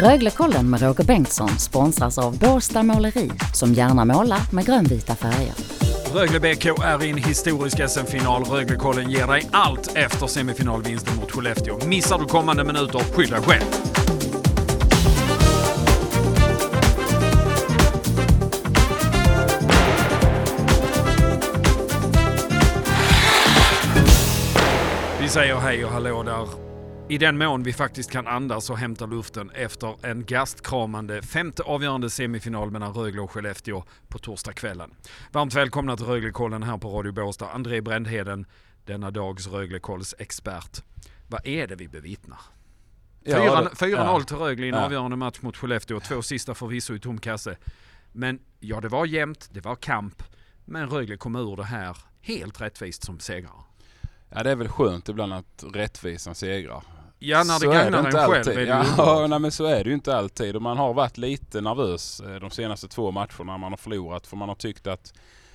Röglekollen med Roger Bengtsson sponsras av Båstad Måleri som gärna målar med grönvita färger. Rögle BK är i en historisk SM-final. Röglekollen ger dig allt efter semifinalvinsten mot Skellefteå. Missar du kommande minuter, skyll dig själv. Vi säger hej och hallå där. I den mån vi faktiskt kan andas och hämta luften efter en gastkramande femte avgörande semifinal mellan Rögle och Skellefteå på torsdagskvällen. Varmt välkomna till Röglekollen här på Radio Båstad. André Brändheden, denna dags Röglekolls expert. Vad är det vi bevittnar? 4-0 ja, till Rögle i en ja. avgörande match mot Skellefteå. Två sista förvisso i tom kasse. Men ja, det var jämnt, det var kamp. Men Rögle kom ur det här helt rättvist som segrare. Ja det är väl skönt ibland att rättvisan segrar. Ja när det gagnar en själv är det ja, ja nej, men så är det ju inte alltid och man har varit lite nervös eh, de senaste två matcherna man har förlorat för man har tyckt att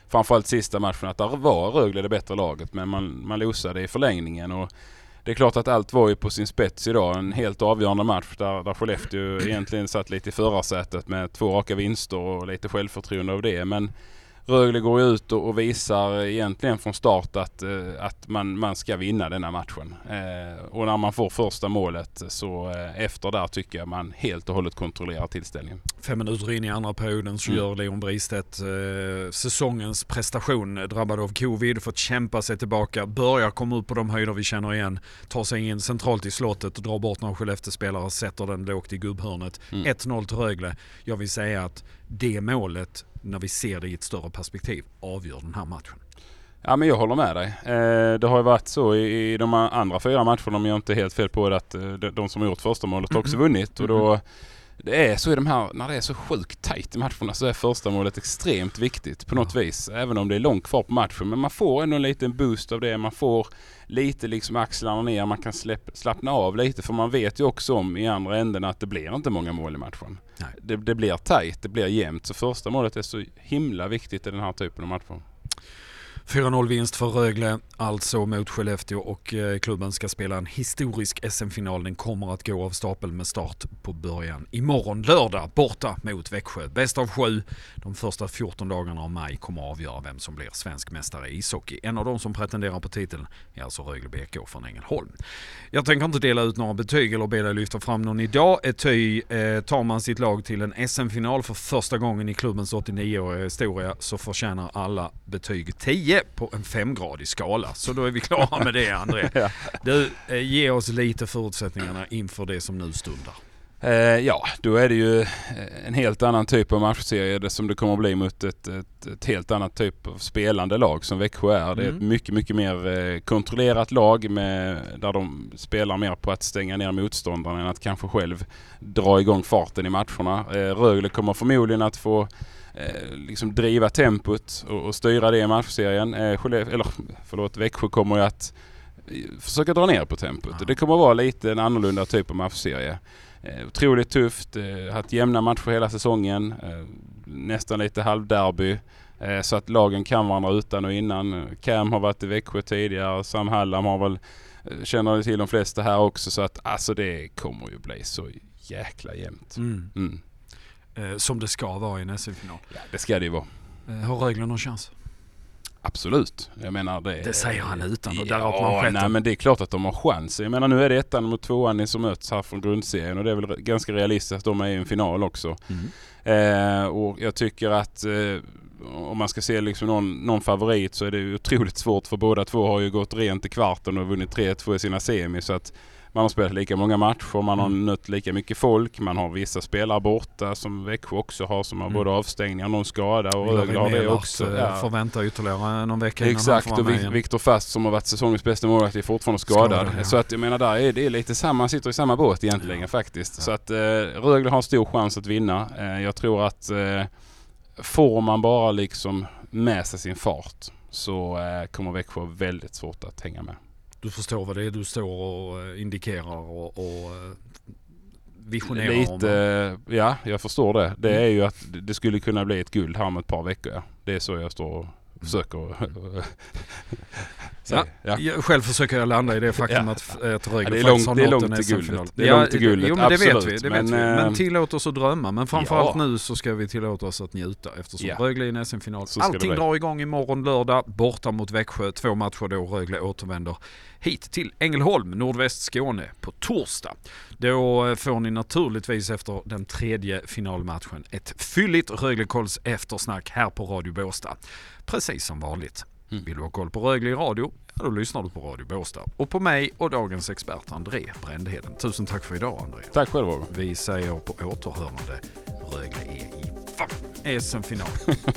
framförallt sista matchen att där var Rögle det bättre laget men man, man losade i förlängningen och det är klart att allt var ju på sin spets idag. En helt avgörande match där, där Skellefteå egentligen satt lite i förarsätet med två raka vinster och lite självförtroende av det. Men Rögle går ut och, visar egentligen från start att, eh, att man, man ska vinna denna matchen. Eh, och när man får första målet så eh, efter där tycker jag man helt och hållet kontrollerar tillställningen. Fem minuter in i andra perioden så mm. gör Leon Bristedt eh, säsongens prestation. Drabbad av covid, fått kämpa sig tillbaka, börjar komma upp på de höjder vi känner igen. Tar sig in centralt i slottet, drar bort några Skellefteå-spelare och sätter den lågt i gubbhörnet. Mm. 1-0 till Rögle. Jag vill säga att det målet när vi ser det i ett större perspektiv, avgör den här matchen. Ja men jag håller med dig. Eh, det har ju varit så i, de andra fyra matcherna, om jag inte helt fel på det, att eh, de, som har gjort första målet också vunnit. Och då, det är så i de här, när det är så sjukt tajt i matcherna så är första målet extremt viktigt på något vis. Även om det är långt kvar på matchen. Men man får ändå en liten boost av det. Man får lite liksom axlarna ner. Man kan släpp, slappna av lite. För man vet ju också om i andra änden att det blir inte många mål i matchen. Det, det, blir tajt, det blir jämnt. Så första målet är så himla viktigt i den här typen av matcher. 4-0 vinst för Rögle, alltså mot Skellefteå och eh, klubben ska spela en historisk SM-final. Den kommer att gå av stapeln med start på början imorgon lördag borta mot Växjö. Bäst av sju. De första 14 dagarna av maj kommer att avgöra vem som blir svensk mästare i ishockey. En av de som pretenderar på titeln är alltså Rögle BK från Ängelholm. Jag tänker inte dela ut några betyg eller be dig lyfta fram någon idag. Eh, ty eh, tar man sitt lag till en SM-final för första gången i klubbens 89-åriga historia så förtjänar alla betyg 10 på en femgradig skala. Så då är vi klara med det André. ja. Du, eh, ge oss lite förutsättningarna inför det som nu stundar. Eh, ja, då är det ju eh, en helt annan typ av matchserie som det kommer att bli mot ett, ett, ett helt annat typ av spelande lag som Växjö är. Det är mm. ett mycket, mycket mer kontrollerat lag med, där de spelar mer på att stänga ner motståndarna än att kanske själv dra igång farten i matcherna. Eh, Rögle kommer förmodligen att få eh, liksom driva tempot och, och styra det i matchserien. Eh, eller förlåt, Växjö kommer ju att eh, försöka dra ner på tempot. Ja. Det kommer att vara lite en annorlunda typ av matchserie. Eh, otroligt tufft, eh, haft jämna matcher hela säsongen. Eh, nästan lite halvderby. Eh, så att lagen kan varandra utan och innan. Cam har varit i Växjö tidigare. Sam Hallam har väl, känner till de flesta här också. Så att alltså det kommer ju bli så jäkla jämnt. Mm. Mm. Eh, som det ska vara i en SM-final. Ja, det ska det ju vara. Eh, har Rögle någon chans? Absolut. Jag menar det... Det säger han utan och ja, nej men det är klart att de har chans. Jag menar nu är det ettan mot tvåan som möts här från grundserien och det är väl ganska realistiskt att de är i en final också. Mm. Eh, och jag tycker att eh, om man ska se liksom någon, någon favorit så är det otroligt svårt för båda två har ju gått rent i kvarten och vunnit 3-2 i sina semi så att man har spelat lika många matcher, man har mm. nött lika mycket folk, man har vissa spelare borta som Växjö också har som har mm. både avstängningar och någon skada och Rögle har det också. Ja. Får vänta ytterligare någon vecka Exakt innan får och Viktor Fast som har varit säsongens bästa målvakt är fortfarande skadad. skadad ja. Så att jag menar där är det lite samma, sitter i samma båt egentligen ja. faktiskt. Så att eh, Rögle har stor chans att vinna. Eh, jag tror att eh, får man bara liksom med sig sin fart så eh, kommer Växjö väldigt svårt att hänga med du förstår vad det är du står och eh, indikerar och, och eh, visionerar Lite, om? Ja, jag förstår det. Det mm. är ju att det skulle kunna bli ett guld här om ett par veckor. Det är så jag står och försöker... ja. Ja. Själv försöker jag landa i det faktum ja. att, att Rögle ja, faktiskt har nått en SM-final. Det är långt till guldet, jo, men det vet vi. Det men, vet vi. men eh, tillåt oss att drömma. Men framförallt nu så ska vi tillåta oss att njuta eftersom ja. Rögle är en SM-final. Allting drar igång imorgon lördag borta mot Växjö. Två matcher då Rögle återvänder hit till Ängelholm, nordväst Skåne, på torsdag. Då får ni naturligtvis efter den tredje finalmatchen ett fylligt Röglekolls eftersnack här på Radio Båstad. Precis som vanligt. Mm. Vill du ha koll på Rögle i radio? Ja, då lyssnar du på Radio Båstad. Och på mig och dagens expert André Brändheden. Tusen tack för idag André. Tack själv Roger. Vi säger på återhörande. Rögle är i SM-final.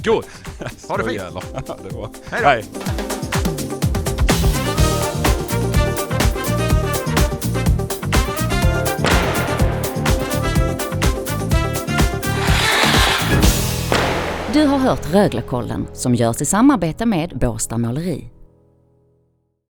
Gott! Ha det fint! Hej då! Hej. Du har hört Röglekollen som görs i samarbete med Båstad Måleri